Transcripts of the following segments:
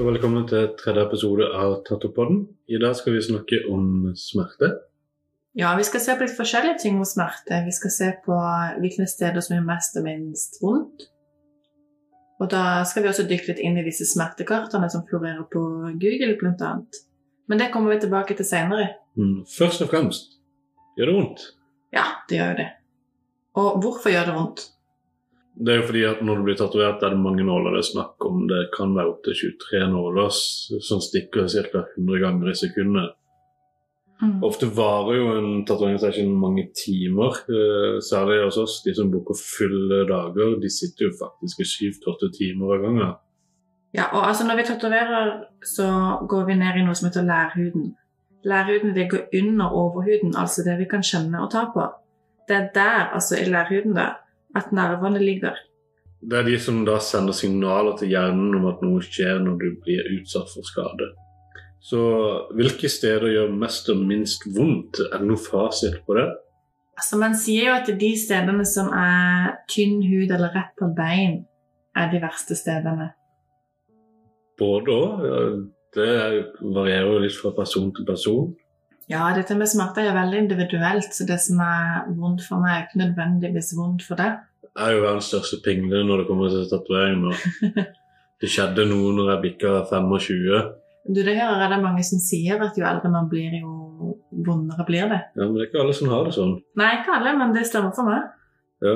og velkommen til tredje episode av Tattopodden. I dag skal vi snakke om smerte. Ja, vi skal se på litt forskjellige ting om smerte. Vi skal se på hvilke steder som gjør mest og minst vondt. Og da skal vi også dykke litt inn i disse smertekartene som florerer på Google, blant annet. Men det kommer vi tilbake til seinere. Mm, Først og fremst, gjør det vondt? Ja, det gjør jo det. Og hvorfor gjør det vondt? Det er jo fordi at når du blir tatovert, er det mange nåler det er snakk om. Det kan være opptil 23 nåler som stikker ca. 100 ganger i sekundet. Mm. Ofte varer jo en tatoveringssession mange timer. eh, Særlig hos oss, de som booker fulle dager, de sitter jo faktisk i syv til åtte timer av gangen. Ja, og altså når vi tatoverer, så går vi ned i noe som heter lærhuden. Lærhuden ligger under overhuden, altså det vi kan kjenne og ta på. Det er der, altså i lærhuden, da, at nervene ligger. Det er de som da sender signaler til hjernen om at noe skjer når du blir utsatt for skade. Så hvilke steder gjør mest og minst vondt? Er det noe fasit på det? Altså Man sier jo at de stedene som er tynn hud eller rett på bein, er de verste stedene. Både òg. Det varierer jo litt fra person til person. Ja, dette med smerter er veldig individuelt, så det som er vondt for meg, er ikke nødvendigvis vondt for deg. Jeg er jo verdens største pingle når det kommer til tatoveringer. Det skjedde noe når jeg bikka 25. Du, det hører jeg det er mange som sier, at jo eldre man blir, jo vondere blir det. Ja, Men det er ikke alle som har det sånn. Nei, ikke alle, men det stemmer for meg. Ja,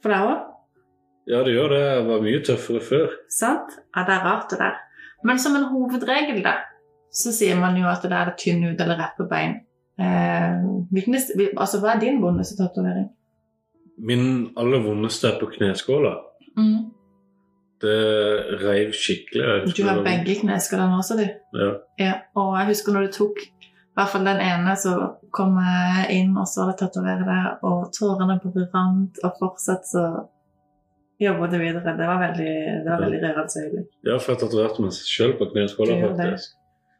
For deg òg. ja det gjør det. Jeg var mye tøffere før. Sant? Ja, det er rart, det der. Men som en hovedregel, da, så sier man jo at det er tynn hud eller rett på bein. Eh, hvilken, altså, hva er din vondeste tatovering? Min aller vondeste er på kneskåla. Mm. Det reiv skikkelig. Du har begge kneskålene også, du. Ja. Ja, og jeg husker når du tok i hvert fall den ene, så kom jeg inn og så det tatovert deg, og tårene bare rant, og fortsatt så jobbet du videre. Det var veldig, det var veldig rørende øyeblikk. Ja, for jeg tatoverte meg selv på kneskåla, det. faktisk.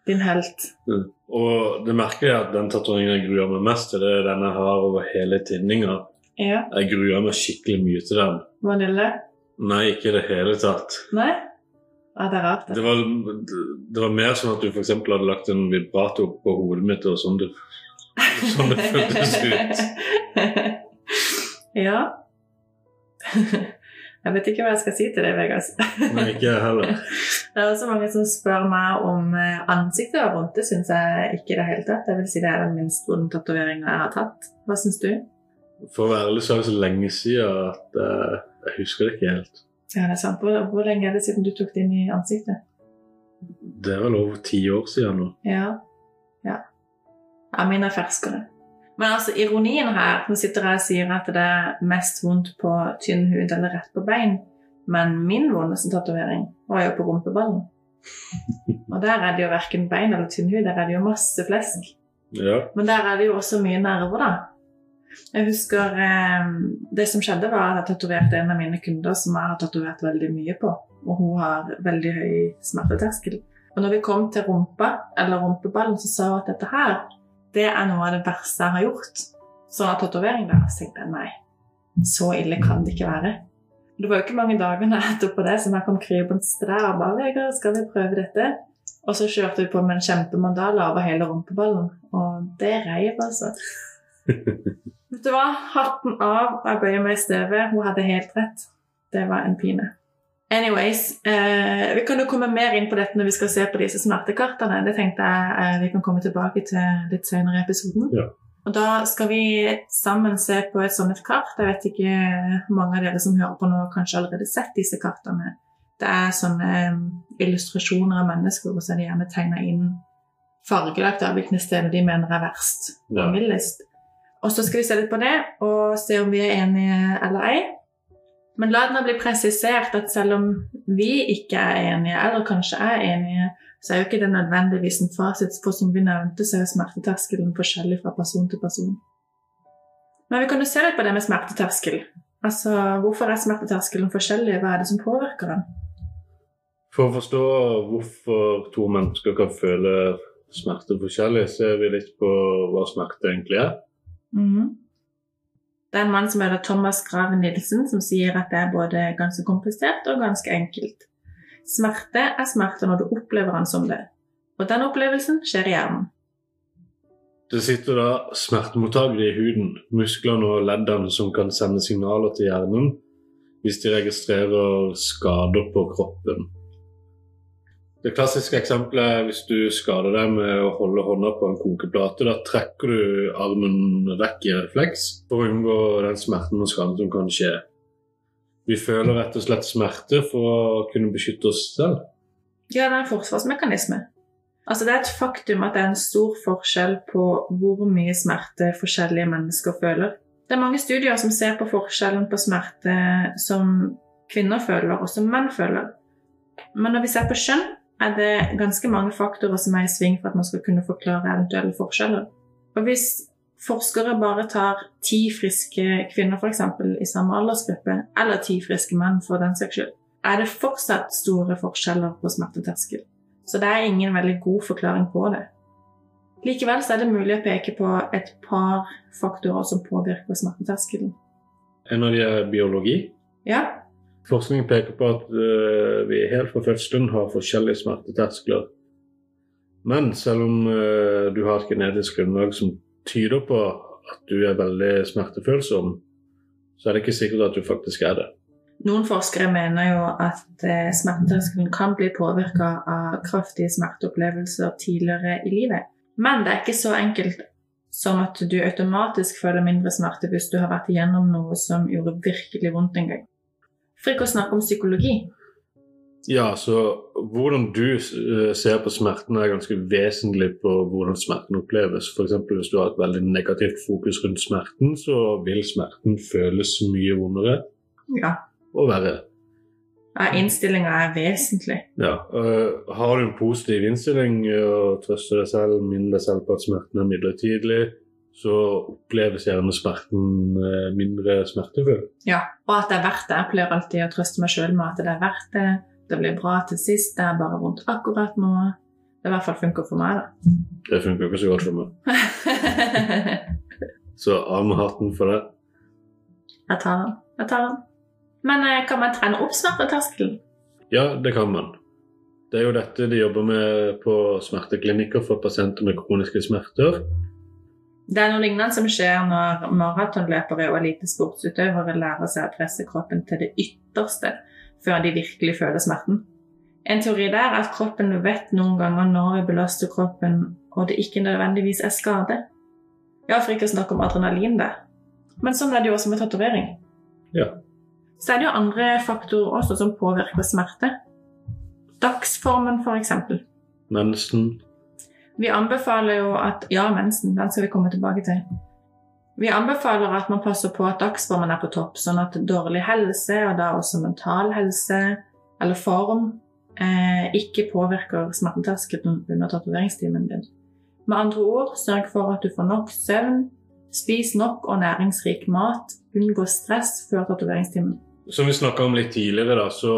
Din helt. Mm. Og det merkelige er at den tatoveringen jeg gruer meg mest til, det er den jeg har over hele tinninga. Ja. Jeg gruer meg skikkelig mye til den. Vanille? Nei, ikke i det hele tatt. Nei? Ja, det er rart, Det det. var, det var mer sånn at du f.eks. hadde lagt en vibrato på hodet mitt, og sånn det, sånn det føltes ut. ja. Jeg vet ikke hva jeg skal si til det, Vegas. Nei, ikke jeg heller. Det er også mange som spør meg om eh, ansiktet og vondt. Det syns jeg ikke i det hele tatt. Jeg vil si det er den minst vonde tatoveringa jeg har tatt. Hva syns du? For å være ærlig så er det så lenge siden at uh, jeg husker det ikke helt. Ja, det er sant. Hvor, hvor lenge er det siden du tok det inn i ansiktet? Det er vel over ti år siden nå. Ja. Ja. ja min er ferskere. Men altså, ironien her Nå sitter jeg og sier at det er mest vondt på tynn hud eller rett på bein, men min vondeste tatovering var jo på rumpeballen. Og der er det jo verken bein eller tynn hud, der er det jo masse flesk. Ja. Men der er det jo også mye nerver, da. Jeg husker eh, Det som skjedde, var at jeg tatoverte en av mine kunder som jeg har tatovert veldig mye på. Og hun har veldig høy smerteterskel. Og når vi kom til rumpa, eller rumpeballen, så sa hun at dette her, det er noe av det verste jeg har gjort. Sånn av tatovering, da. Så tenkte jeg nei, så ille kan det ikke være. Det var jo ikke mange dagene etterpå det som jeg kom krypende til deg og bare 'Vegard, skal vi prøve dette?' Og så kjørte vi på med en kjempemandala over hele rumpeballen, og det reiv, altså. Vet du hva? Hatten av. Jeg bøyer meg i støvet. Hun hadde helt rett. Det var en pine. Anyways, eh, vi kan jo komme mer inn på dette når vi skal se på disse smertekartene. Det tenkte jeg eh, vi kan komme tilbake til litt senere i episoden. Ja. Og da skal vi sammen se på et sånt et kart. Jeg vet ikke mange av dere som hører på nå, har kanskje allerede sett disse kartene. Det er sånne eh, illustrasjoner av mennesker, og så er det gjerne tegna inn fargelagt av hvilke steder de mener er verst og Ja. mildest. Og så skal vi se litt på det og se om vi er enige eller ei. Men la det nå bli presisert at selv om vi ikke er enige, eller kanskje er enige, så er jo ikke det nødvendigvis en fasit, for som vi nevnte, så er smerteterskelen forskjellig fra person til person. Men vi kan jo se litt på det med smerteterskel. Altså, Hvorfor er smerteterskelen forskjellig? Hva er det som påvirker den? For å forstå hvorfor to mennesker kan føle smerte forskjellig, ser vi litt på hva smerte egentlig er. Mhm. Det er en mann som heter Thomas Graven Nilsen, som sier at det er både ganske komplisert og ganske enkelt. Smerte er smerte når du opplever den som det. Og den opplevelsen skjer i hjernen. Det sitter da smertemottakere i huden, musklene og leddene som kan sende signaler til hjernen hvis de registrerer skader på kroppen. Det klassiske eksempelet er hvis du skader deg med å holde hånda på en kokeplate. Da trekker du armen vekk i refleks for å unngå den smerten og skaden som kan skje. Vi føler rett og slett smerte for å kunne beskytte oss selv. Ja, det er en forsvarsmekanisme. Altså, det er et faktum at det er en stor forskjell på hvor mye smerte forskjellige mennesker føler. Det er mange studier som ser på forskjellen på smerte som kvinner føler, og som menn føler. Men når vi ser på kjønn, er det ganske mange faktorer som er i sving for at man skal kunne forklare eventuelle forskjeller. Og hvis forskere bare tar ti friske kvinner for eksempel, i samme aldersgruppe, eller ti friske menn for den saks skyld, er det fortsatt store forskjeller på smerteterskel. Så det er ingen veldig god forklaring på det. Likevel så er det mulig å peke på et par faktorer som påvirker smerteterskelen. En av de er biologi. Ja, Forskning peker på at uh, vi helt fra stund har forskjellige smerteterskler. Men selv om uh, du har et genetisk grunnlag som tyder på at du er veldig smertefølsom, så er det ikke sikkert at du faktisk er det. Noen forskere mener jo at eh, smerteterskelen kan bli påvirka av kraftige smerteopplevelser tidligere i livet. Men det er ikke så enkelt som at du automatisk føler mindre smerte hvis du har vært igjennom noe som gjorde virkelig vondt en gang. For ikke å snakke om psykologi. Ja, så hvordan du uh, ser på smerten er ganske vesentlig på hvordan smerten oppleves. F.eks. hvis du har et veldig negativt fokus rundt smerten, så vil smerten føles mye vondere Ja. og verre. ja Innstillinga er vesentlig. Ja, uh, Har du en positiv innstilling og trøster deg selv, minner deg selv på at smerten er midlertidig, så oppleves gjerne smerten uh, mindre smertefull. Ja, Og at det er verdt det. Jeg pleier alltid å trøste meg sjøl med at det er verdt det. Det blir bra til sist. Det er bare vondt akkurat nå. Det i hvert fall funker for meg, da. Det funker ikke så godt for meg. Så av med hatten for det. Jeg tar den. Jeg tar den. Men eh, kan man trene opp smerteterskelen? Ja, det kan man. Det er jo dette de jobber med på smerteklinikker for pasienter med kroniske smerter. Det er noe lignende som skjer når maratonløpere og elitesportsutøvere lærer seg å presse kroppen til det ytterste før de virkelig føler smerten. En teori der er at kroppen vet noen ganger når vi belaster kroppen, og det ikke nødvendigvis er skade. Ja, for ikke å snakke om adrenalin der. Men sånn er det jo også med tatovering. Ja. Så er det jo andre faktorer også som påvirker smerte. Dagsformen, f.eks. Mensen. Vi anbefaler jo at Ja, mensen, den skal vi komme tilbake til. Vi anbefaler at man passer på at dagsformen er på topp, sånn at dårlig helse, og da også mental helse eller form, eh, ikke påvirker smerteterskelen under tatoveringstimen din. Med andre ord, sørg for at du får nok søvn, spis nok og næringsrik mat, unngå stress før tatoveringstimen. Som vi snakka om litt tidligere, da, så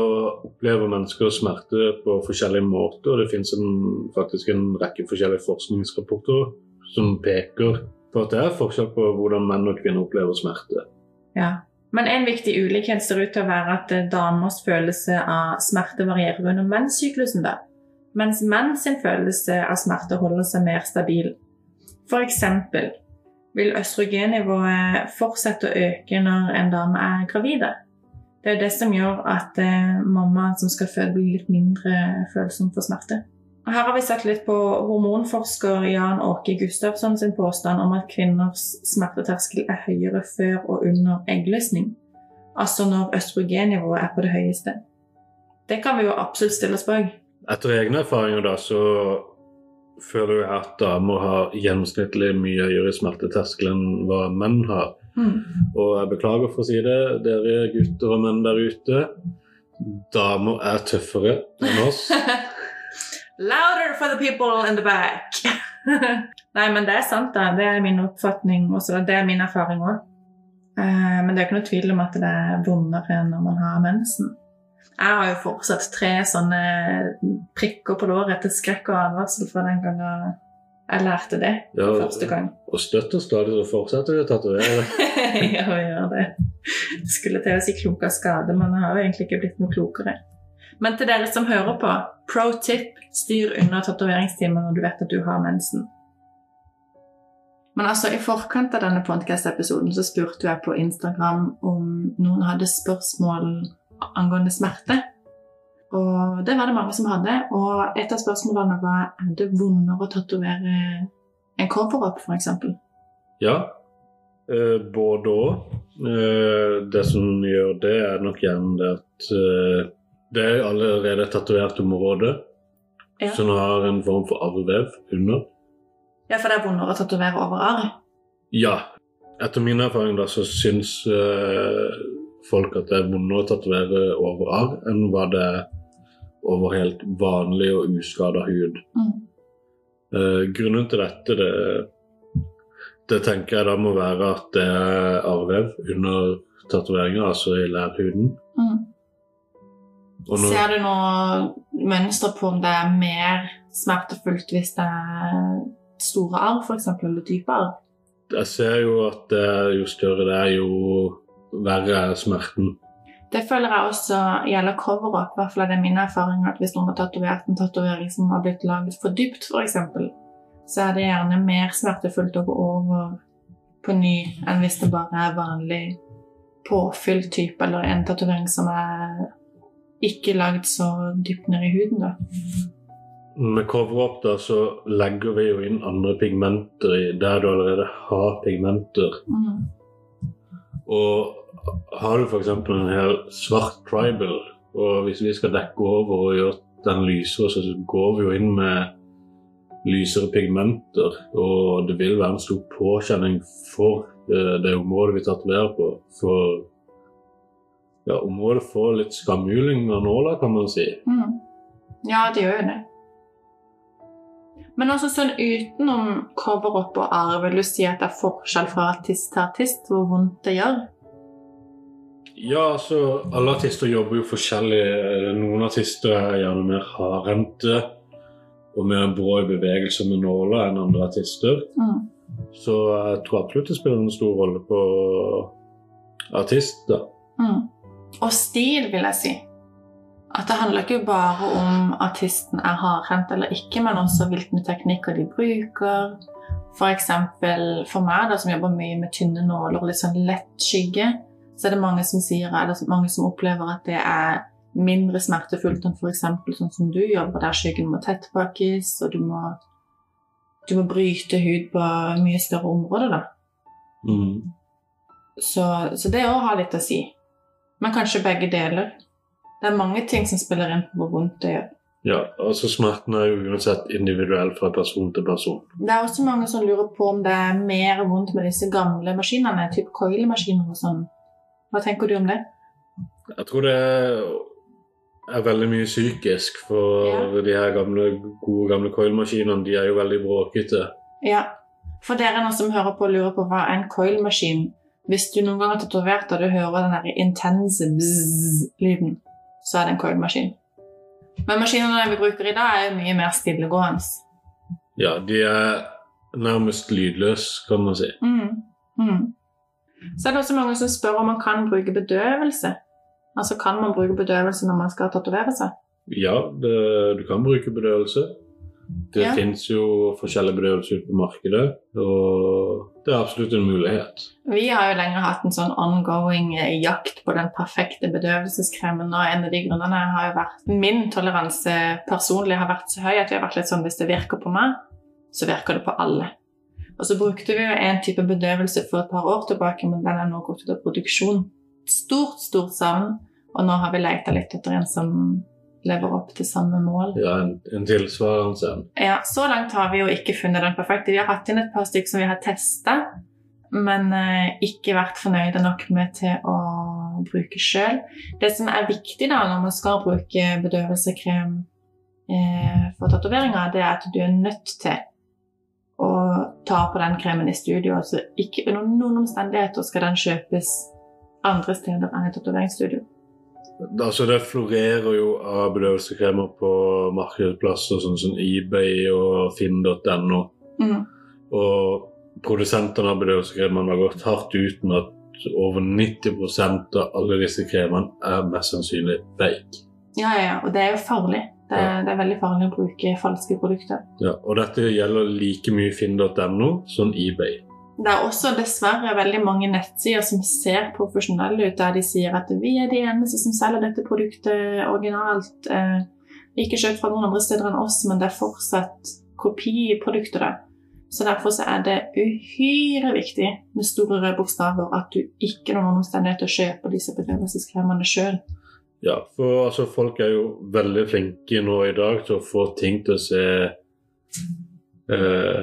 opplever mennesker smerte på forskjellige måter. og Det finnes en, faktisk en rekke forskjellige forskningsrapporter som peker på at det er forskjell på hvordan menn og kvinner opplever smerte. Ja. Men en viktig ulikhet ser ut til å være at eh, damers følelse av smerte varierer under menssyklusen, da. mens menn sin følelse av smerte holder seg mer stabil. Eksempel vil østrogennivået fortsette å øke når en dame er gravide. Det er det som gjør at eh, mamma som skal føde, blir litt mindre følsom for smerte. Og Her har vi sett litt på hormonforsker Jan Åke Gustavsson sin påstand om at kvinners smerteterskel er høyere før og under eggløsning. Altså når østrogennivået er på det høyeste. Det kan vi jo absolutt stille oss bak. Etter egne erfaringer da, så føler jeg at damer har gjennomsnittlig mye høyere smerteterskel enn hva menn har. Og jeg beklager for å si det, dere gutter og menn der ute. Damer er tøffere enn oss. Louder for the people in the back! Nei, men det er sant, da. Det er min oppfatning også. Det er min erfaring òg. Men det er ikke noe tvil om at det er vondere når man har mensen. Jeg har jo fortsatt tre sånne prikker på låret til skrekk og advarsel fra den gangen jeg lærte det Ja, første gang. Og støtter stadig så fortsetter vi å tatovere. ja, vi gjør det. Det skulle til å si klok av skade, men jeg har jo egentlig ikke blitt noe klokere. Men til dere som hører på, pro tip styr under tatoveringstimen når du vet at du har mensen. Men altså, i forkant av denne podcast-episoden så spurte jeg på Instagram om noen hadde spørsmål angående smerte. Og det var det mange som hadde. Og et av spørsmålene var er det vondere å tatovere en cover-up, f.eks. Ja, eh, både òg. Eh, det som gjør det, er nok gjerne det at eh, det er allerede et tatovert område Ja. som har en form for arrvev under. Ja, for det er vondere å tatovere over arr. Ja. Etter min erfaring da, så syns eh, folk at det er vondere å tatovere over arr enn hva det er over helt vanlig og uskada hud. Mm. Eh, grunnen til dette, det, det tenker jeg da må være at det er arvev under tatoveringa, altså i lærhuden. Mm. Når, Ser du noe mønster på om det er mer smertefullt hvis det er store arr, f.eks., eller dype jeg ser jo at det, jo større det er, jo verre er smerten. Det føler jeg også gjelder cover-up. Hvert fall er det min erfaring at hvis noen har tatovert en tatovering som har blitt laget for dypt, f.eks., så er det gjerne mer smertefullt å gå over på ny enn hvis det bare er vanlig påfylt type, eller en tatovering som er ikke lagd så dypt ned i huden. da. Med cover-up da, så legger vi jo inn andre pigmenter i der du allerede har pigmenter. Mm. Og har du f.eks. en her svart tribal, og hvis vi skal dekke over og gjøre den lysere, så går vi jo inn med lysere pigmenter. Og det vil være en stor påkjenning for eh, det området vi tatoverer på. For ja, området får litt skamuling av nåla, kan man si. Mm. Ja, det gjør jo det. Men også sånn utenom cover-up og arv, vil du si at det er forskjell fra artist til artist hvor vondt det gjør? Ja, altså alle artister jobber jo forskjellig. Noen artister er gjerne mer hardhendte og mer brå i bevegelse med nåler enn andre artister. Mm. Så jeg tror absolutt det spiller en stor rolle på artist, da. Mm. Og stil, vil jeg si. At det handler ikke bare om artisten er hardhendt eller ikke, men også hvilke teknikker de bruker. For eksempel for meg, da, som jobber mye med tynne nåler og litt sånn lett skygge, så er det mange som sier, eller mange som opplever at det er mindre smertefullt enn f.eks. sånn som du jobber, der skyggen må tettpakkes, og du må, du må bryte hud på mye større områder. da. Mm. Så, så det òg har litt å si. Men kanskje begge deler. Det er mange ting som spiller inn på hvor vondt det gjør. Ja, altså smerten er jo uansett individuell fra person til person. Det er også mange som lurer på om det er mer vondt med disse gamle maskinene, type coil-maskiner og sånn. Hva tenker du om det? Jeg tror det er veldig mye psykisk, for de her gamle, gode gamle coil-maskinene de er jo veldig bråkete. Ja, for dere nå som hører på og lurer på hva er en coil-maskin Hvis du noen gang har tatovert og du hører den der intense bzz-lyden, så er det en coil-maskin. Men maskinene vi bruker i dag, er jo mye mer stillegående. Ja, de er nærmest lydløse, kan man si. Mm. Mm. Så er det også mange som spør om man kan bruke bedøvelse. Altså kan man bruke bedøvelse når man skal tatovere seg? Ja, det, du kan bruke bedøvelse. Det Ja. finnes jo forskjellige bedøvelser ute på markedet, og det er absolutt en mulighet. Vi har jo lenge hatt en sånn ongoing eh, jakt på den perfekte bedøvelseskremen, og en av de grunnene har jo vært Min toleranse personlig har vært så høy at vi har vært litt sånn hvis det virker på meg, så virker det på alle. Og så brukte vi jo en type bedøvelse for et par år tilbake, men den er nå gått ut av produksjon. Stort, stort savn, og nå har vi leita litt etter en som lever opp til samme mål. Ja, en, en tilsvarende en. Ja, Så langt har vi jo ikke funnet den perfekte. Vi har hatt inn et par stykker som vi har testa, men eh, ikke vært fornøyde nok med til å bruke sjøl. Det som er viktig da når man skal bruke bedøvelsekrem eh, for tatoveringer, det er at du er nødt til å ta på den kremen i studio. Altså ikke under noen omstendigheter skal den kjøpes andre steder enn i tatoveringsstudio. Altså, det florerer jo av bedøvelseskremer på markedsplasser sånn som eBay og finn.no. Mm. Og produsentene av bedøvelsekremene har gått hardt ut med at over 90% av alle disse kremene er mest sannsynlig fake. Ja, ja, ja. Og det er jo farlig. Det er, det er veldig farlig å bruke falske produkter. Ja, og dette gjelder like mye finn.no som eBay. Det er også dessverre veldig mange nettsider som ser profesjonelle ut, der de sier at vi er de eneste som selger dette produktet originalt. Eh, ikke kjøpt fra noen andre steder enn oss, men det er fortsatt kopiprodukter. Så derfor så er det uhyre viktig med store røde bokstaver at du ikke under noen omstendigheter kjøper disse bedøvelseskremene sjøl. Ja, for altså, folk er jo veldig flinke nå i dag til å få ting til å se eh,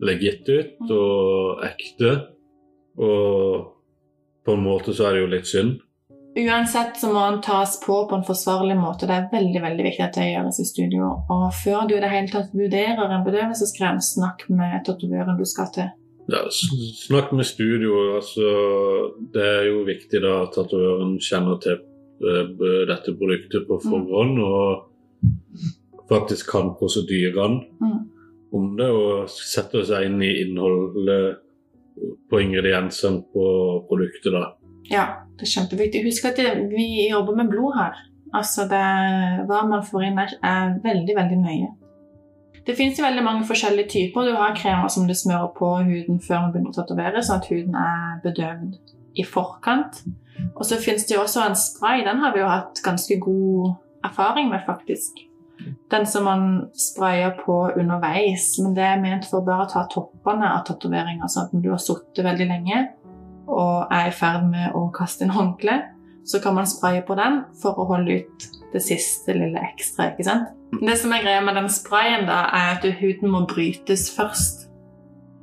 legit ut og ekte. Og på en måte så er det jo litt synd. Uansett så må den tas på på en forsvarlig måte. Det er veldig veldig viktig at det gjøres i studio. Og før du i det hele tatt vurderer en bedøvelseskrem, snakk med tatovøren du skal til. Ja, snakk med studio. Altså, det er jo viktig da at tatovøren kjenner til dette produktet på forhånd og faktisk kan prosedyrene Mm. om det og setter seg inn i innholdet på ingrediensene på produktet. da. Ja, det er kjempeviktig. Husk at vi jobber med blod her. Altså det, Hva man får inn der, er veldig, veldig nøye. Det fins veldig mange forskjellige typer. Du har kremer som du smører på huden før man begynner å tatovere, sånn at huden er bedøvd i forkant. Og så fins det jo også en spray. Den har vi jo hatt ganske god erfaring med, faktisk. Den som man sprayer på underveis. Men det er ment for bare å ta toppene av tatoveringa, sånn at når du har sittet veldig lenge og er i ferd med å kaste inn håndkle, så kan man spraye på den for å holde ut det siste lille ekstra. ikke sant? Det som er greia med den sprayen, da, er at huden må brytes først.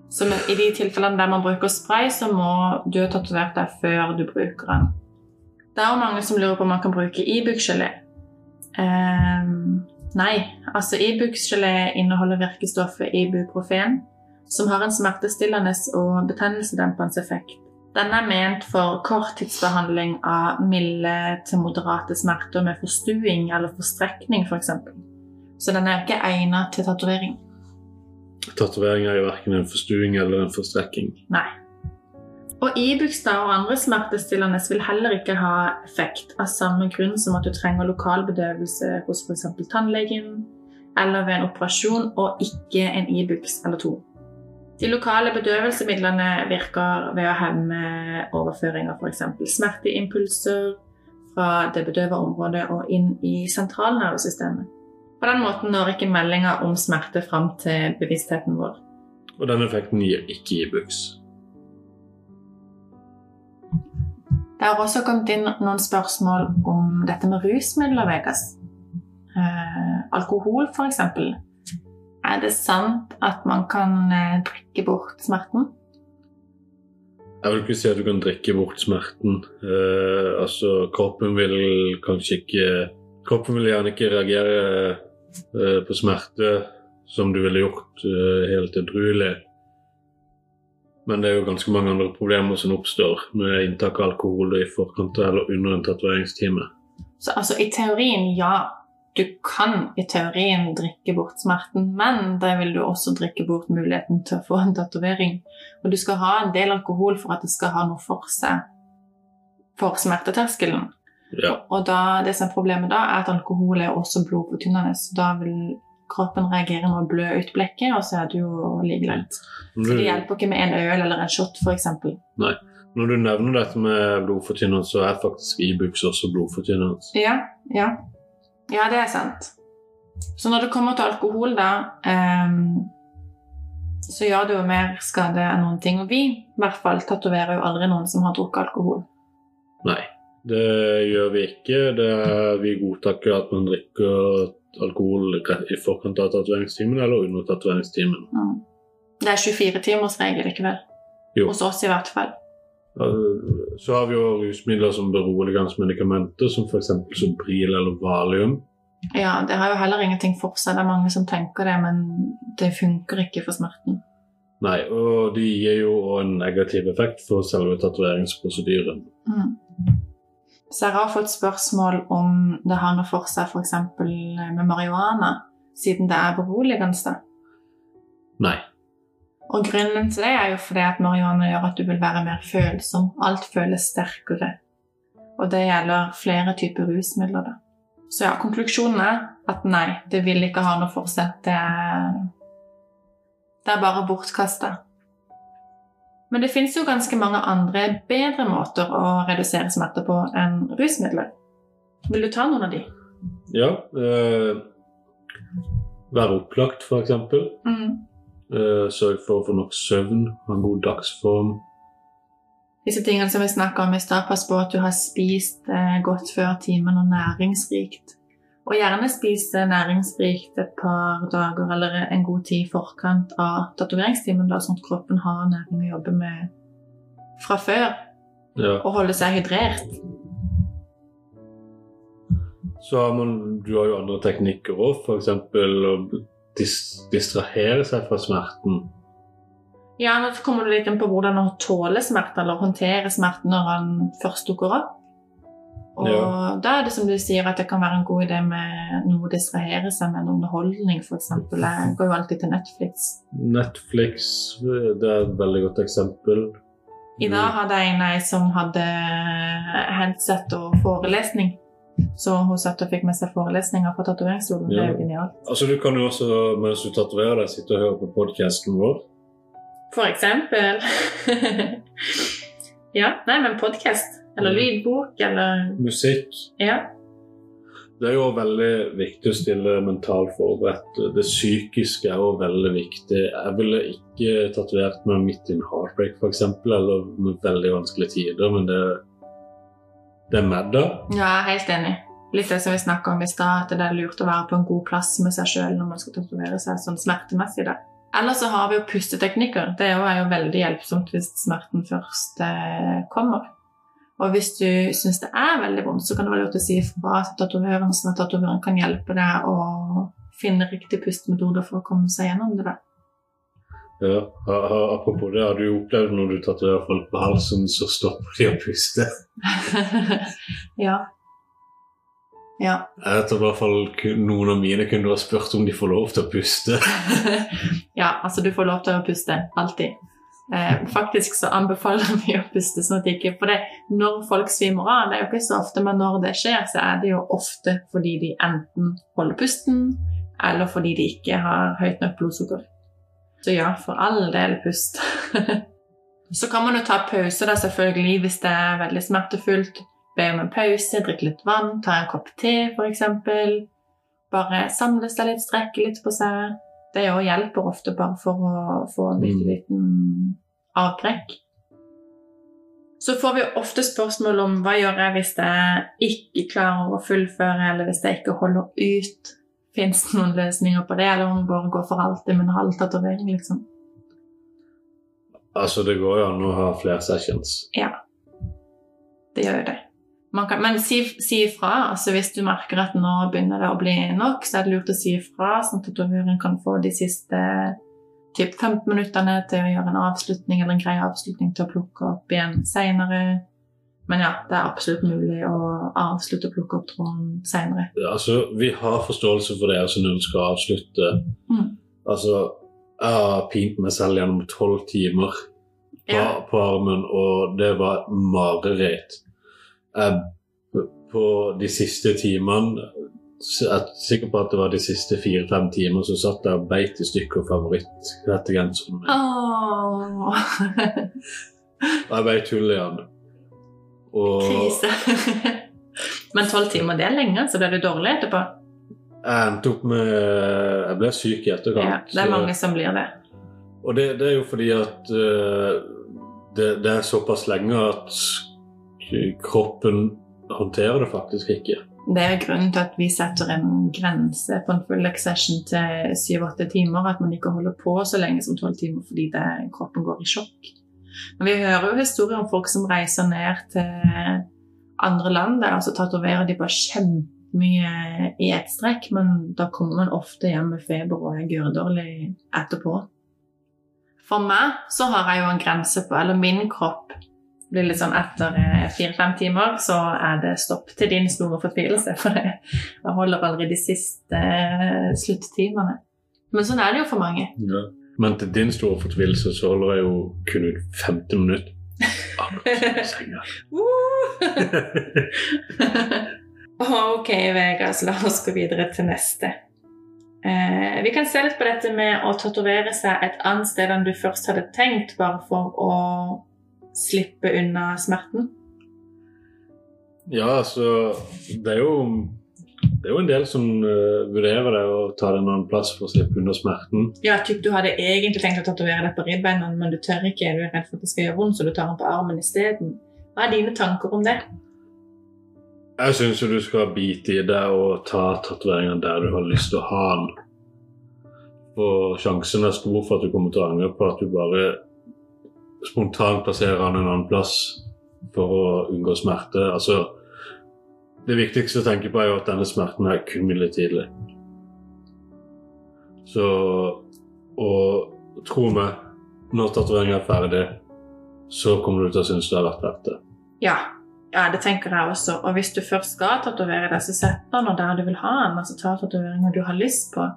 Så i de tilfellene der man bruker spray, så må du ha tatovert deg før du bruker den. Det er jo mange som lurer på om man kan bruke Ibux-gelé. Ehm, nei, altså Ibux-gelé inneholder virkestoffet ibuprofen, som har en smertestillende og betennelsesdempende effekt. Den er ment for korttidsbehandling av milde til moderate smerter med forstuing eller forstrekning f.eks. For eksempel. så den er ikke egnet til tatovering. Tatovering er jo verken en forstuing eller en forstrekking. Nei. Og Ibux da, og andre smertestillende vil heller ikke ha effekt av samme grunn som at du trenger lokalbedøvelse hos f.eks. tannlegen eller ved en operasjon, og ikke en Ibux eller to. De lokale bedøvelsemidlene virker ved å hemme overføring av f.eks. smerteimpulser fra det bedøva området og inn i sentralnervesystemet. På den måten når ikke meldinga om smerte fram til bevisstheten vår. Og den effekten gir ikke Ibux. Det har også kommet inn noen spørsmål om dette med rusmidler, Vegas. Eh, alkohol, f.eks. Er det sant at man kan eh, drikke bort smerten? Jeg vil ikke si at du kan drikke bort smerten. Eh, altså, kroppen vil kanskje ikke Kroppen vil gjerne ikke reagere på smerte som du ville gjort eh, helt edruelig. Men det er jo ganske mange andre problemer som oppstår med inntak av alkohol i forkant eller under en tatoveringstime. Så altså, i teorien, ja. Du kan i teorien drikke bort smerten, men da vil du også drikke bort muligheten til å få en tatovering. Og du skal ha en del alkohol for at det skal ha noe for seg for smerteterskelen. Ja. Og da, det som er problemet da, er at alkohol er også blodfortynnende. Så da vil kroppen reagere med å blø ut blekket, og så er det jo like langt. Så det hjelper ikke med en øl eller en shot, f.eks. når du nevner dette med blodfortynnende, så er faktisk Ibux også blodfortynnende. Ja, ja. Ja, det er sant. Så når det kommer til alkohol, da, um, så gjør det jo mer skade enn noen ting. Og vi i hvert fall tatoverer jo aldri noen som har drukket alkohol. Nei, det gjør vi ikke. Det er, vi godtar ikke at man drikker alkohol i forkant av tatoveringstimen eller under tatoveringstimen. Mm. Det er 24-timersregel, likevel. vel? Jo. Hos oss i hvert fall. Så har vi jo rusmidler som beroligende medikamenter, som f.eks. Sobril eller Valium. Ja, det har jo heller ingenting for seg. Det er mange som tenker det, men det funker ikke for smerten. Nei, og de gir jo en negativ effekt for selve tatoveringsprosedyren. Mm. Så jeg har fått spørsmål om det har noe for seg f.eks. med marihuana, siden det er beroligende. Nei. Og grunnen til det er jo fordi at marihuana gjør at du vil være mer følsom. Alt føles sterkere. Og det gjelder flere typer rusmidler. da. Så ja, konklusjonen er at nei, det vil ikke ha noe forsett. Det er, det er bare bortkasta. Men det fins jo ganske mange andre bedre måter å redusere smerter på enn rusmidler. Vil du ta noen av de? Ja. Øh, være opplagt, f.eks. Mm. Øh, sørg for å få nok søvn, ha en god dagsform. Disse tingene som vi snakka om i stad, pass på at du har spist eh, godt før timen og næringsrikt. Og gjerne spise næringsrikt et par dager eller en god tid i forkant av tatoveringstimen, sånn at kroppen har næring å jobbe med fra før, Ja. og holde seg hydrert. Så har man, du har jo andre teknikker òg, f.eks. å dis distrahere seg fra smerten. Ja, nå kommer du litt inn på hvordan å tåle smerte, eller håndtere smerten når han først dukker opp. Og Ja. da er det som du sier at det kan være en god idé med noe å distrahere seg med, en underholdning f.eks. Jeg går jo alltid til Netflix. Netflix det er et veldig godt eksempel. I dag hadde jeg en ei som hadde headset og forelesning. Så hun satt og fikk med seg forelesninger fra tatoveringsstolen. Det er jo genialt. Altså, Du kan jo også, mens du tatoverer deg, sitte og høre på podkasten vår. For eksempel. ja, nei, men podkast. Eller Mm. lydbok, eller Musikk. Ja. Det er jo veldig viktig å stille mentalt forberedt. Det psykiske er jo veldig viktig. Jeg ville ikke tatovert meg midt i en heartbreak, f.eks., eller med veldig vanskelige tider, men det, det er med da. Ja, jeg er helt enig. Litt det som vi snakka om i stad, at det er lurt å være på en god plass med seg sjøl når man skal tatovere seg sånn smertemessig. da. Eller så har vi jo pusteteknikker. Det er jo, veldig hjelpsomt hvis smerten først eh, kommer. Og hvis du syns det er veldig vondt, så kan det være lurt å si fra til tatovøren, sånn at tatovøren kan hjelpe deg å finne riktig pustemetode for å komme seg gjennom det. da. Ja, Apropos det, har du opplevd når du tatoverer folk på halsen, så stopper de å puste? ja. Ja. Jeg tror i hvert fall noen av mine kunder har spurt om de får lov til å puste. ja, altså du får lov til å puste. Alltid. Eh, faktisk så anbefaler vi å puste sånn at de ikke For det, når folk svimer av, det er jo ikke så ofte, men når det skjer, så er det jo ofte fordi de enten holder pusten, eller fordi de ikke har høyt nok blodsukker. Så ja, for all del pust. så kan man jo ta pause da selvfølgelig hvis det er veldig smertefullt. Be om en pause, drikke litt vann, ta en kopp te f.eks. Bare samle seg litt, strekke litt på seg. Det òg hjelper ofte bare for å få en bitte Mm. liten avbrekk. Så får vi ofte spørsmål om hva gjør jeg hvis jeg ikke klarer å fullføre, eller hvis jeg ikke holder ut. Fins det noen løsninger på det, eller om det bare går for alltid med en halv tatovering, liksom? Altså, det går jo an å ha flere sessions. Ja. Det gjør jo det. Man kan, men si, si ifra. Altså hvis du merker at nå begynner det å bli nok, så er det lurt å si ifra, sånn at tatovøren kan få de siste typ 15 minuttene til å gjøre en avslutning eller en grei avslutning til å plukke opp igjen seinere. Men ja, det er absolutt mulig å avslutte å plukke opp tråden seinere. Altså, vi har forståelse for det altså, når du skal avslutte. Mm. Altså, jeg har pint meg selv gjennom tolv timer på, Ja. på armen, og det var mareritt. Jeg, på de siste timene Jeg er sikker på at det var de siste fire-fem timer så satt jeg og beit i stykker favoritthettegenseren min. Oh. Og jeg beit hull i den. Og krise. Men tolv timer, det er lenge, så ble du dårlig etterpå. jeg endte opp med Jeg ble syk i etterkant. Ja, det er mange som blir det. Og det, det er jo fordi at uh, det, det er såpass lenge at kroppen håndterer det faktisk ikke. Det er grunnen til at vi setter en grense på en full session til 7-8 timer. At man ikke holder på så lenge som 12 timer fordi det, kroppen går i sjokk. Men vi hører jo historier om folk som reiser ned til andre land der altså tatoverer de bare kjempemye i ett strekk, men da kommer man ofte hjem med feber og er gørrdårlig etterpå. For meg så har jeg jo en grense på, eller min kropp blir litt sånn etter eh, fire-fem timer, så er det stopp til din store fortvilelse. For jeg jeg holder aldri de siste eh, sluttimene. Men sånn er det jo for mange. Men til din store fortvilelse så holder jeg jo kun ut 15 minutter. Ah. Ok, Vegard, la oss gå videre til neste. Eh, vi kan se litt på dette med å tatovere seg et annet sted enn du først hadde tenkt, bare for å slippe unna smerten. Ja, altså Det er jo, det er jo en del som uh, vurderer det å ta det en annen plass for å slippe unna smerten. Ja, typ du hadde egentlig tenkt å tatovere deg på ribbeina, men du tør ikke. Du er redd for at det skal gjøre vondt, så du tar den på armen isteden. Hva er dine tanker om det? Jeg syns du skal bite i det og ta tatoveringen der du har lyst til å ha den. Og sjansen er stor for at du kommer til å angre på at du bare spontant plassere han en annen plass for å unngå smerte. Altså, det viktigste å tenke på er jo at denne smerten er kun midlertidig. Så Og tro meg, når tatoveringa er ferdig, så kommer du til å synes det har vært verdt det. Ja, ja, det tenker jeg også. Og hvis du først skal tatovere deg, så sett den der du vil ha den. Altså ta tatoveringa du har lyst på.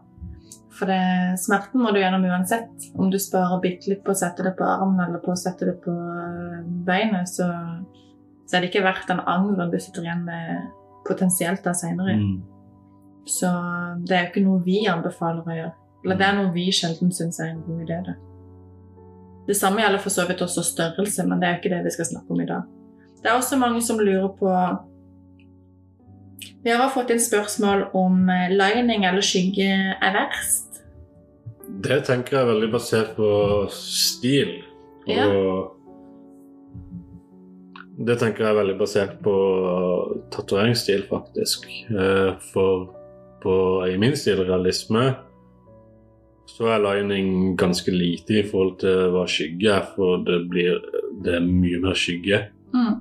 For det, smerten må du gjennom uansett. Om du sparer bitte litt på å sette det på armen eller på å sette det på øh, beinet, så, så er det ikke verdt den angeren du sitter igjen med potensielt da seinere. Mm. Så det er jo ikke noe vi anbefaler å gjøre. Eller det er noe vi sjelden syns er en god idé. Det. det samme gjelder for så vidt også størrelse, men det er jo ikke det vi skal snakke om i dag. Det er også mange som lurer på Vi har fått inn spørsmål om eh, lining eller skygge er verst. Det tenker jeg er veldig basert på stil. Og Ja. det tenker jeg er veldig basert på tatoveringsstil, faktisk. Eh, For på, i min stil, realisme, så er lining ganske lite i forhold til hva skygge er, for det blir det er mye mer skygge. Mm.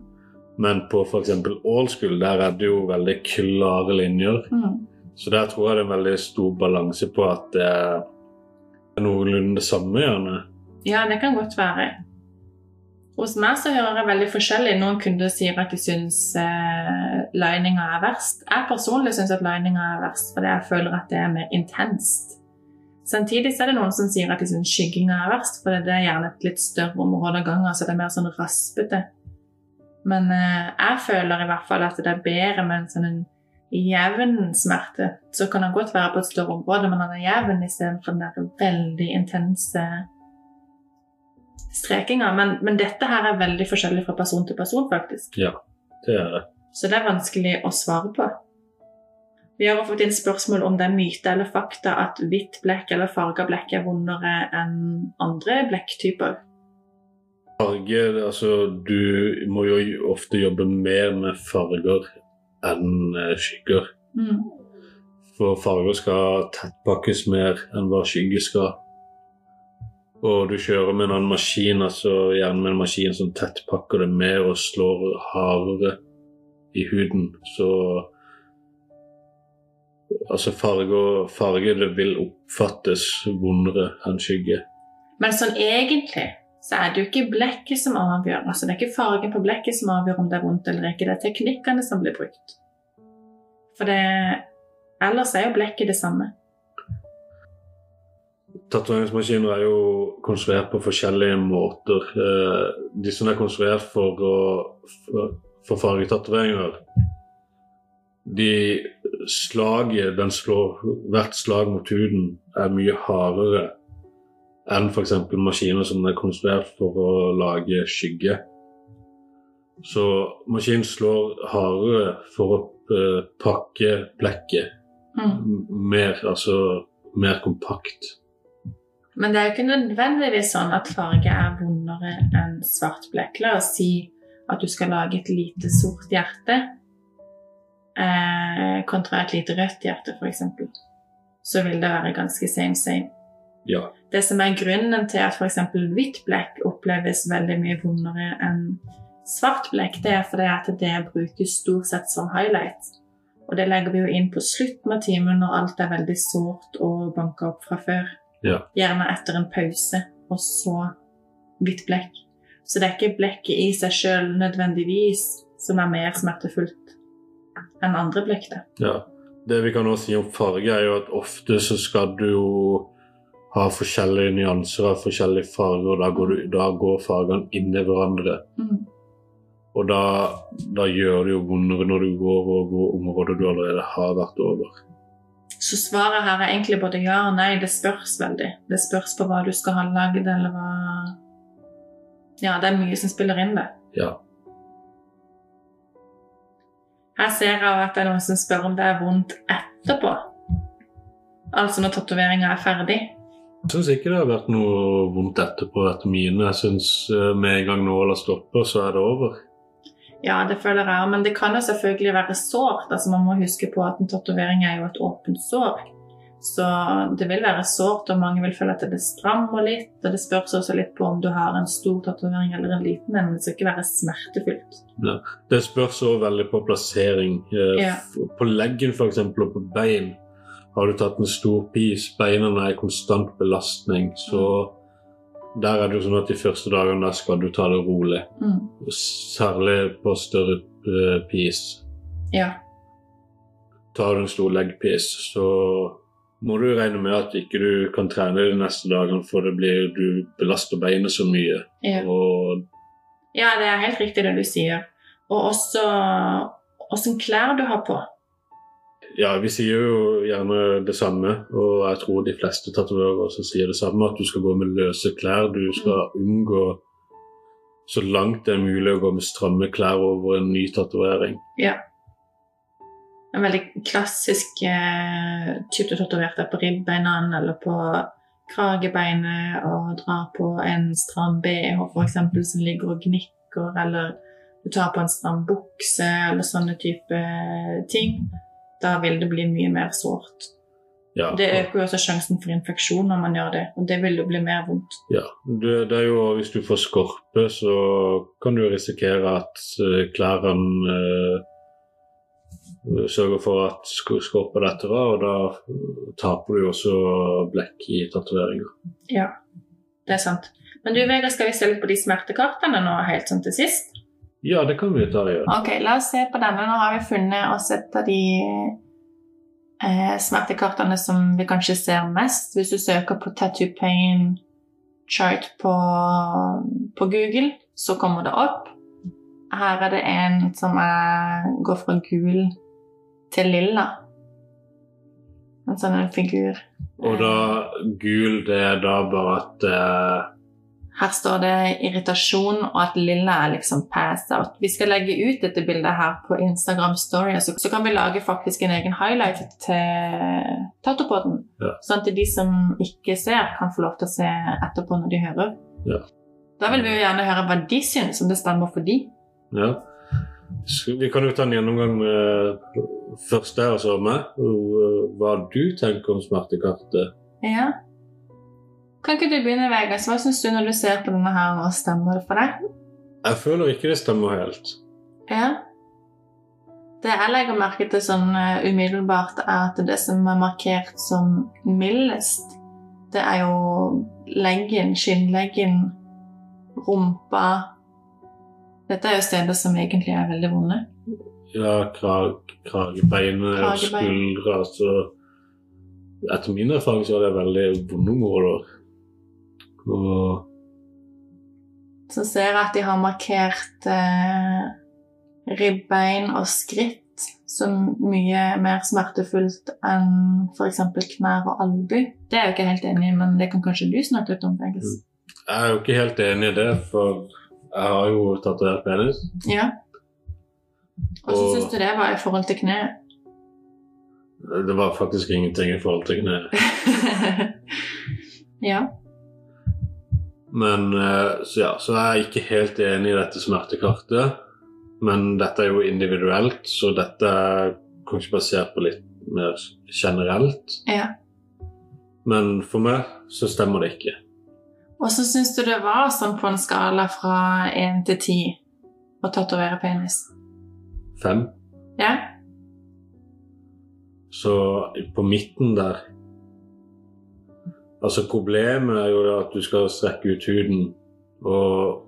Men på f.eks. All school, der er det jo veldig klare linjer. Mm. Så der tror jeg det er en veldig stor balanse på at det er noenlunde det samme, gjerne. Ja, det kan godt være. Hos meg så hører jeg veldig forskjellig. Noen kunder sier at de syns eh, lininga er verst. Jeg personlig syns at lininga er verst, fordi jeg føler at det er mer intenst. Samtidig så er det noen som sier at de syns skygginga er verst, fordi det er gjerne et litt større område av gangen, så det er mer sånn raspete. Men eh, jeg føler i hvert fall at det er bedre med en sånn jevn smerte. Så kan den godt være på et større område, men den er jevn istedenfor den der veldig intense strekinga. Men, men dette her er veldig forskjellig fra person til person, faktisk. Ja, Det er det. Så det er vanskelig å svare på. Vi har fått inn spørsmål om det er myte eller fakta at hvitt blekk eller farga blekk er vondere enn andre blekktyper. Farge Altså, du må jo ofte jobbe mer med farger enn eh, skygger. Mm. For farger skal tettpakkes mer enn hva skygge skal. Og du kjører med en annen maskin, altså gjerne med en maskin som tettpakker det mer og slår hardere i huden. Så Altså farge, farge det vil oppfattes vondere enn skygge. Men sånn egentlig så er det jo ikke blekket som avgjør. Altså Det er ikke fargen på blekket som avgjør om det er vondt eller ikke. Det er teknikkene som blir brukt. For det Ellers er jo blekket det samme. Tatoveringsmaskiner er jo konstruert på forskjellige måter. Eh, de som er konstruert for, å, for fargetatoveringer, de slaget den slår, Hvert slag mot huden er mye hardere enn f.eks. maskiner som er konstruert for å lage skygge. Så maskinen slår hardere for å eh, pakke blekket Mm. mer, altså mer kompakt. Men det er jo ikke nødvendigvis sånn at farge er vondere enn svart blekk. La oss si at du skal lage et lite sort hjerte eh, kontra et lite rødt hjerte, f.eks. Så vil det være ganske same same. Ja. Det som er grunnen til at f.eks. hvitt blekk oppleves veldig mye vondere enn svart blekk, det er fordi at det brukes stort sett som highlight. Og det legger vi jo inn på slutten av timen når alt er veldig sårt og banka opp fra før. Ja. Gjerne etter en pause, og så hvitt blekk. Så det er ikke blekket i seg sjøl nødvendigvis som er mer smertefullt enn andre blekk. Ja. Det vi kan også si om farge, er jo at ofte så skal du jo ha forskjellige nyanser av forskjellige farger, og da går, du, da går fargene inn i hverandre. Mm. Og da, da gjør det jo vondere når du går over områder du allerede har vært over. Så svaret her er egentlig både ja og nei. Det spørs veldig. Det spørs på hva du skal ha lagd, eller hva Ja, det er mye som spiller inn, det. Ja. Her ser jeg at det er noen som spør om det er vondt etterpå. Altså når tatoveringa er ferdig. Jeg syns ikke det har vært noe vondt etterpå etter mine. Jeg syns med en gang nåla stopper, så er det over. Ja, det føler jeg òg, men det kan jo selvfølgelig være sårt. Altså, man må huske på at en tatovering er jo et åpent sår. Så det vil være sårt, og mange vil føle at det strammer litt. Og det spørs også litt på om du har en stor tatovering eller en liten en. Det skal ikke være smertefullt. Ja. Det spørs også veldig på plassering. Eh, Ja. På leggen f.eks. og på bein har du tatt en stor pis. Beina er i konstant belastning. Så der er det jo sånn at de første dagene der skal du ta det rolig. Mm. Særlig på større eh, pis. Ja. Tar du en stor leggpis, så må du regne med at ikke du kan trene de neste dagene, for det blir, du belaster beinet så mye. ja. Og Ja, det er helt riktig det du sier. Og også åssen klær du har på. Ja, vi sier jo gjerne det samme, og jeg tror de fleste tatoverer også sier det samme, at du skal gå med løse klær. Du skal unngå så langt det er mulig å gå med stramme klær over en ny tatovering. Ja. En veldig klassisk eh, type tatovert er på ribbeina eller på kragebeinet og drar på en stram bh f.eks. som ligger og gnikker, eller du tar på en stram bukse eller sånne type ting. Da vil det bli mye mer sårt. Ja, Det øker jo også sjansen for infeksjon når man gjør det, og det vil jo bli mer vondt. Ja, det, det er jo Hvis du får skorpe, så kan du risikere at eh, klærne eh, sørger for at sk- skorpa detter av, og da taper du også blekk i tatoveringa. Ja, det er sant. Men du Vegard, skal vi se litt på de smertekartene nå helt sånn til sist? Ja, det kan vi jo ta og gjøre. Ok, la oss se på denne. Nå har vi funnet oss et av de eh, smertekartene som vi kanskje ser mest. Hvis du søker på tattoo pain chart på, på Google, så kommer det opp. Her er det en som er, går fra gul til lilla. En sånn figur. Og da gul, det er da bare at er Her står det irritasjon, og at lilla er liksom pass out. Vi skal legge ut dette bildet her på Instagram Story, så, så kan vi lage faktisk en egen highlight til Tattopoden. Ja. Sånn at de som ikke ser, kan få lov til å se etterpå når de hører. Ja. Da vil vi jo gjerne høre hva de syns, om det stemmer for de. Ja. Vi kan jo ta en gjennomgang med først her og så meg. eh, Hva du tenker om smertekartet. Ja. Kan ikke du begynne, Vegard? Så Hva syns du når du ser på denne her, og stemmer det for deg? Jeg føler ikke det stemmer helt. Ja. Det jeg legger merke til sånn eh, umiddelbart, er at det som er markert som mildest, det er jo leggen, skinnleggen, rumpa Dette er jo steder som egentlig er veldig vonde. Ja, krag, kragebeinet og skuldre. Altså, etter min erfaring så er det veldig vonde områder. Og Så ser jeg at de har markert eh, ribbein og skritt som mye mer smertefullt enn f.eks. knær og albu. Det er jeg jo ikke helt enig i, men det kan kanskje du snakke litt om, jeg er jo ikke helt enig i det, for jeg har jo tatovert penis. Ja. Og så Og- syns du det var i forhold til kne? Det var faktisk ingenting i forhold til kneet. ja. Men eh, så ja, så jeg er ikke helt enig i dette smertekartet. Men dette er jo individuelt, så dette er kanskje basert på litt mer generelt. ja. Men for meg så stemmer det ikke. Og så syns du det var sånn på en skala fra én til ti å tatovere penis? Fem. Ja? Så på midten der Altså, problemet er jo at du skal strekke ut huden, og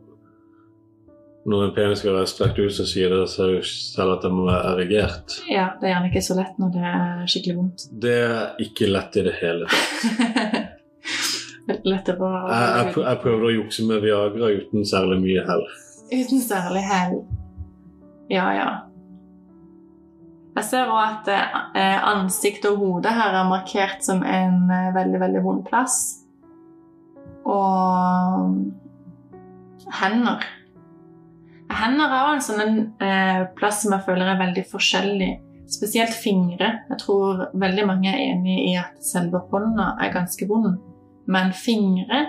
når en penis skal være strekt ut, så sier det seg selv at den må være erigert. ja. Det er gjerne ikke så lett når det er skikkelig vondt. Det er ikke lett i det hele tatt. Lettere å Jeg, jeg, prø- jeg prøvde å jukse med Viagra uten særlig mye hell. Uten særlig hell. Ja, ja. Jeg ser òg at ansiktet og hodet her er markert som en eh, veldig, veldig vond plass. Og hender. Hender er også en sånn eh, plass som jeg føler er veldig forskjellig. Spesielt fingre. Jeg tror veldig mange er enig i at selve hånda er ganske vond. Men fingre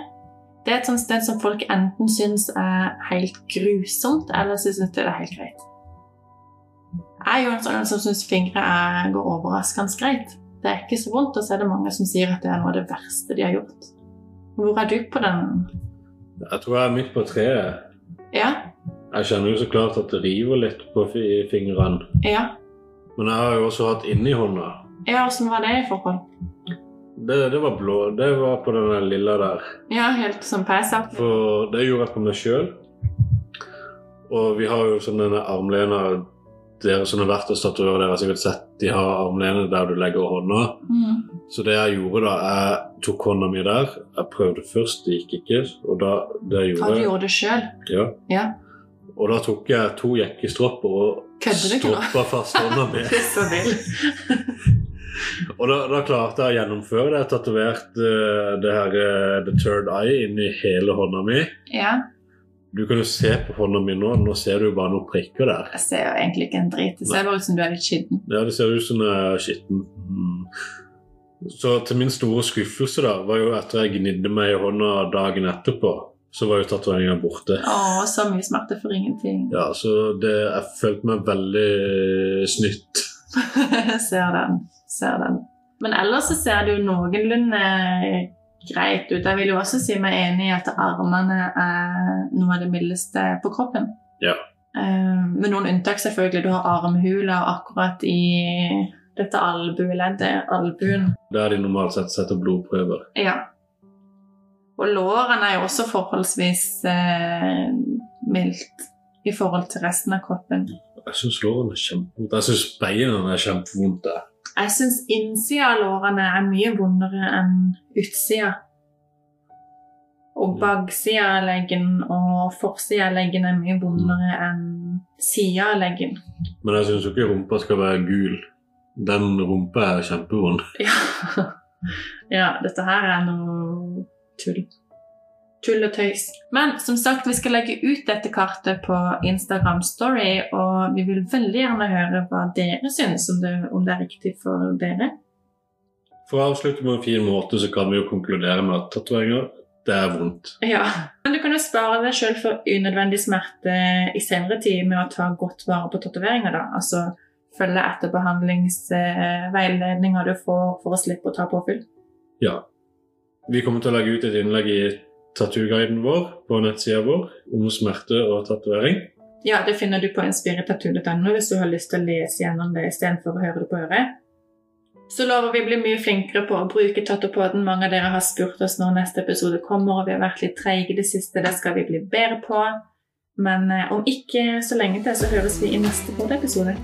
det er et sånt sted som folk enten syns er helt grusomt, eller syns det er helt greit. Jeg er jo en sånn som syns fingre er, går overraskende greit. Det er ikke så vondt, og så er det mange som sier at det er noe av det verste de har gjort. Hvor er du på den? Jeg tror jeg er midt på treet. Ja? Jeg kjenner jo så klart at det river litt på fingrene. Ja? Men jeg har jo også hatt inni hånda. Ja, Åssen var det i forhold? Det, det var blå. Det var på den lilla der. Ja, helt som peisaktig. For det gjorde jeg på meg sjøl. Og vi har jo sånn denne armlena Dere som har vært hos tatoverer, dere har sikkert sett de har armlene der du legger hånda. Mm. Så det jeg gjorde da, jeg tok hånda mi der. Jeg prøvde først, det gikk ikke. Og da det jeg Ja, du gjorde gjorde det sjøl? ja. Ja. Og da tok jeg to jekkestropper og stroppa fast hånda mi. Og da, da klarte jeg å gjennomføre det. Jeg tatoverte uh, det her uh, The Third Eye inni hele hånda mi. Ja. Du kan jo se på hånda mi nå. Nå ser du jo bare noen prikker der. Jeg ser jo egentlig ikke en drit. Det ser bare ut som du er litt skitten. Ja, det ser ut som jeg er skitten. Mm. Så til min store skuffelse da, var jo etter jeg gnidde meg i hånda dagen etterpå, så var jo tatoveringa borte. Å, så mye smerte for ingenting. Ja, så det, jeg følte meg veldig snytt. ser den. Ser den. Men ellers så ser det jo noenlunde greit ut. Jeg vil jo også si meg enig i at armene er noe av det mildeste på kroppen. Ja. Eh, med noen unntak, selvfølgelig. Du har armhula akkurat i dette albueleddet, albuen. Der de normalt sett setter blodprøver. Ja. Og lårene er jo også forholdsvis eh, mildt i forhold til resten av kroppen. Jeg syns lårene er kjempevondt. Jeg syns beina er kjempevondt. der. Jeg syns innsida av lårene er mye vondere enn utsida. Og baksida av leggen og forsida av leggen er mye vondere enn sida av leggen. Men jeg syns jo ikke rumpa skal være gul. Den rumpa er kjempevond. Ja. ja, dette her er noe tull. Tull og tøys. Men som sagt, vi skal legge ut dette kartet på Instagram Story, og vi vil veldig gjerne høre hva dere syns, om det, om det er riktig for dere. For å avslutte med en fin måte, så kan vi jo konkludere med at tatoveringer, det er vondt. Ja, Men du kan jo spare deg sjøl for unødvendig smerte i senere tid med å ta godt vare på tatoveringer. da. Altså følge etterbehandlingsveiledninga du får for å slippe å ta påfyll. Ja. Vi kommer til å legge ut et innlegg i tattooguiden vår på nettsida vår om smerte og tatovering. Ja, det finner du på inspiretattoo.no hvis du har lyst til å lese gjennom det istedenfor å høre det på øret. Så lover vi å bli mye flinkere på å bruke Tattopoden. Mange av dere har spurt oss når neste episode kommer, og vi har vært litt treige i det siste. Det skal vi bli bedre på. Men eh, om ikke så lenge til, så høres vi i neste podepisode.